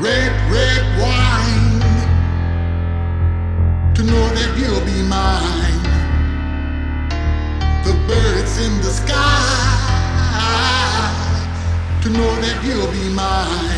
Red, red wine to know that you'll be mine. The birds in the sky to know that you'll be mine.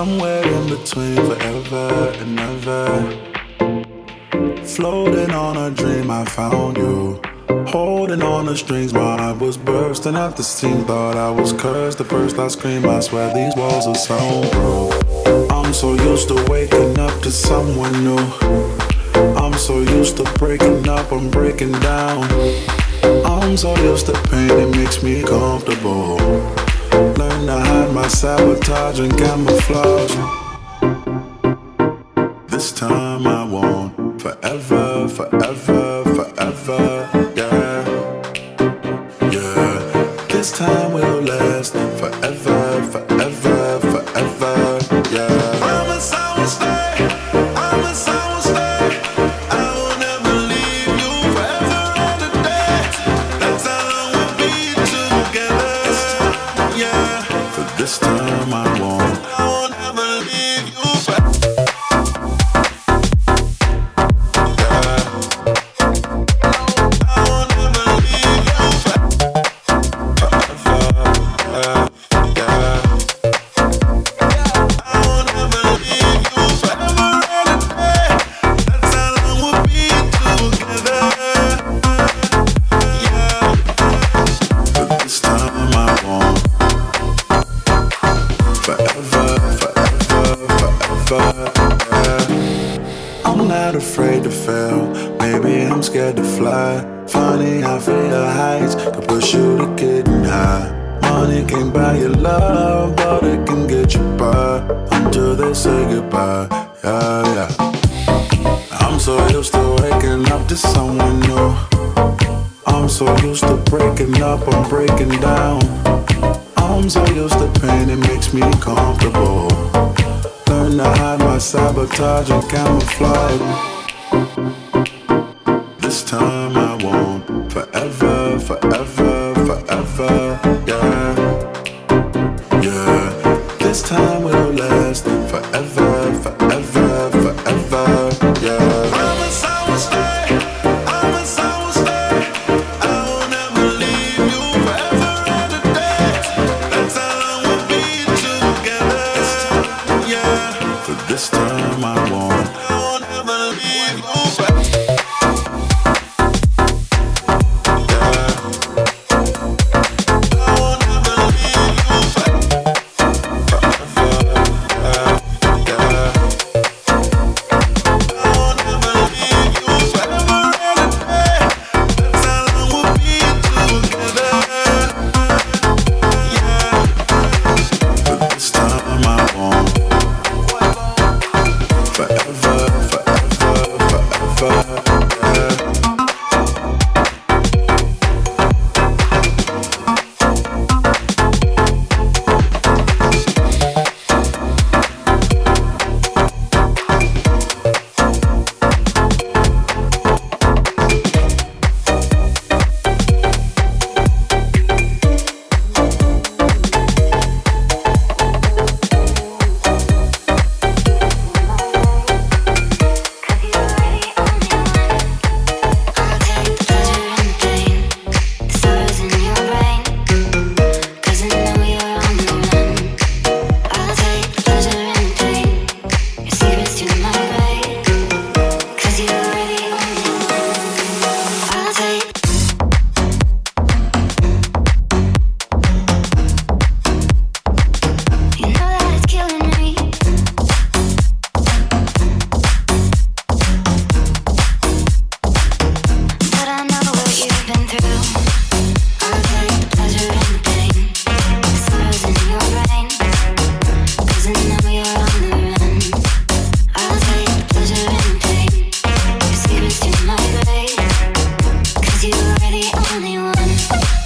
somewhere in between forever and ever. Floating on a dream, I found you. Holding on the strings, my heart was bursting at the seams. Thought I was cursed the first I screamed. I swear these walls are soundproof. I'm so used to waking up to someone new. I'm so used to breaking up, I'm breaking down. I'm so used to pain, it makes me comfortable. Learn and I hide my sabotage and camouflage. This time I won't. Forever, forever, forever. time. I on.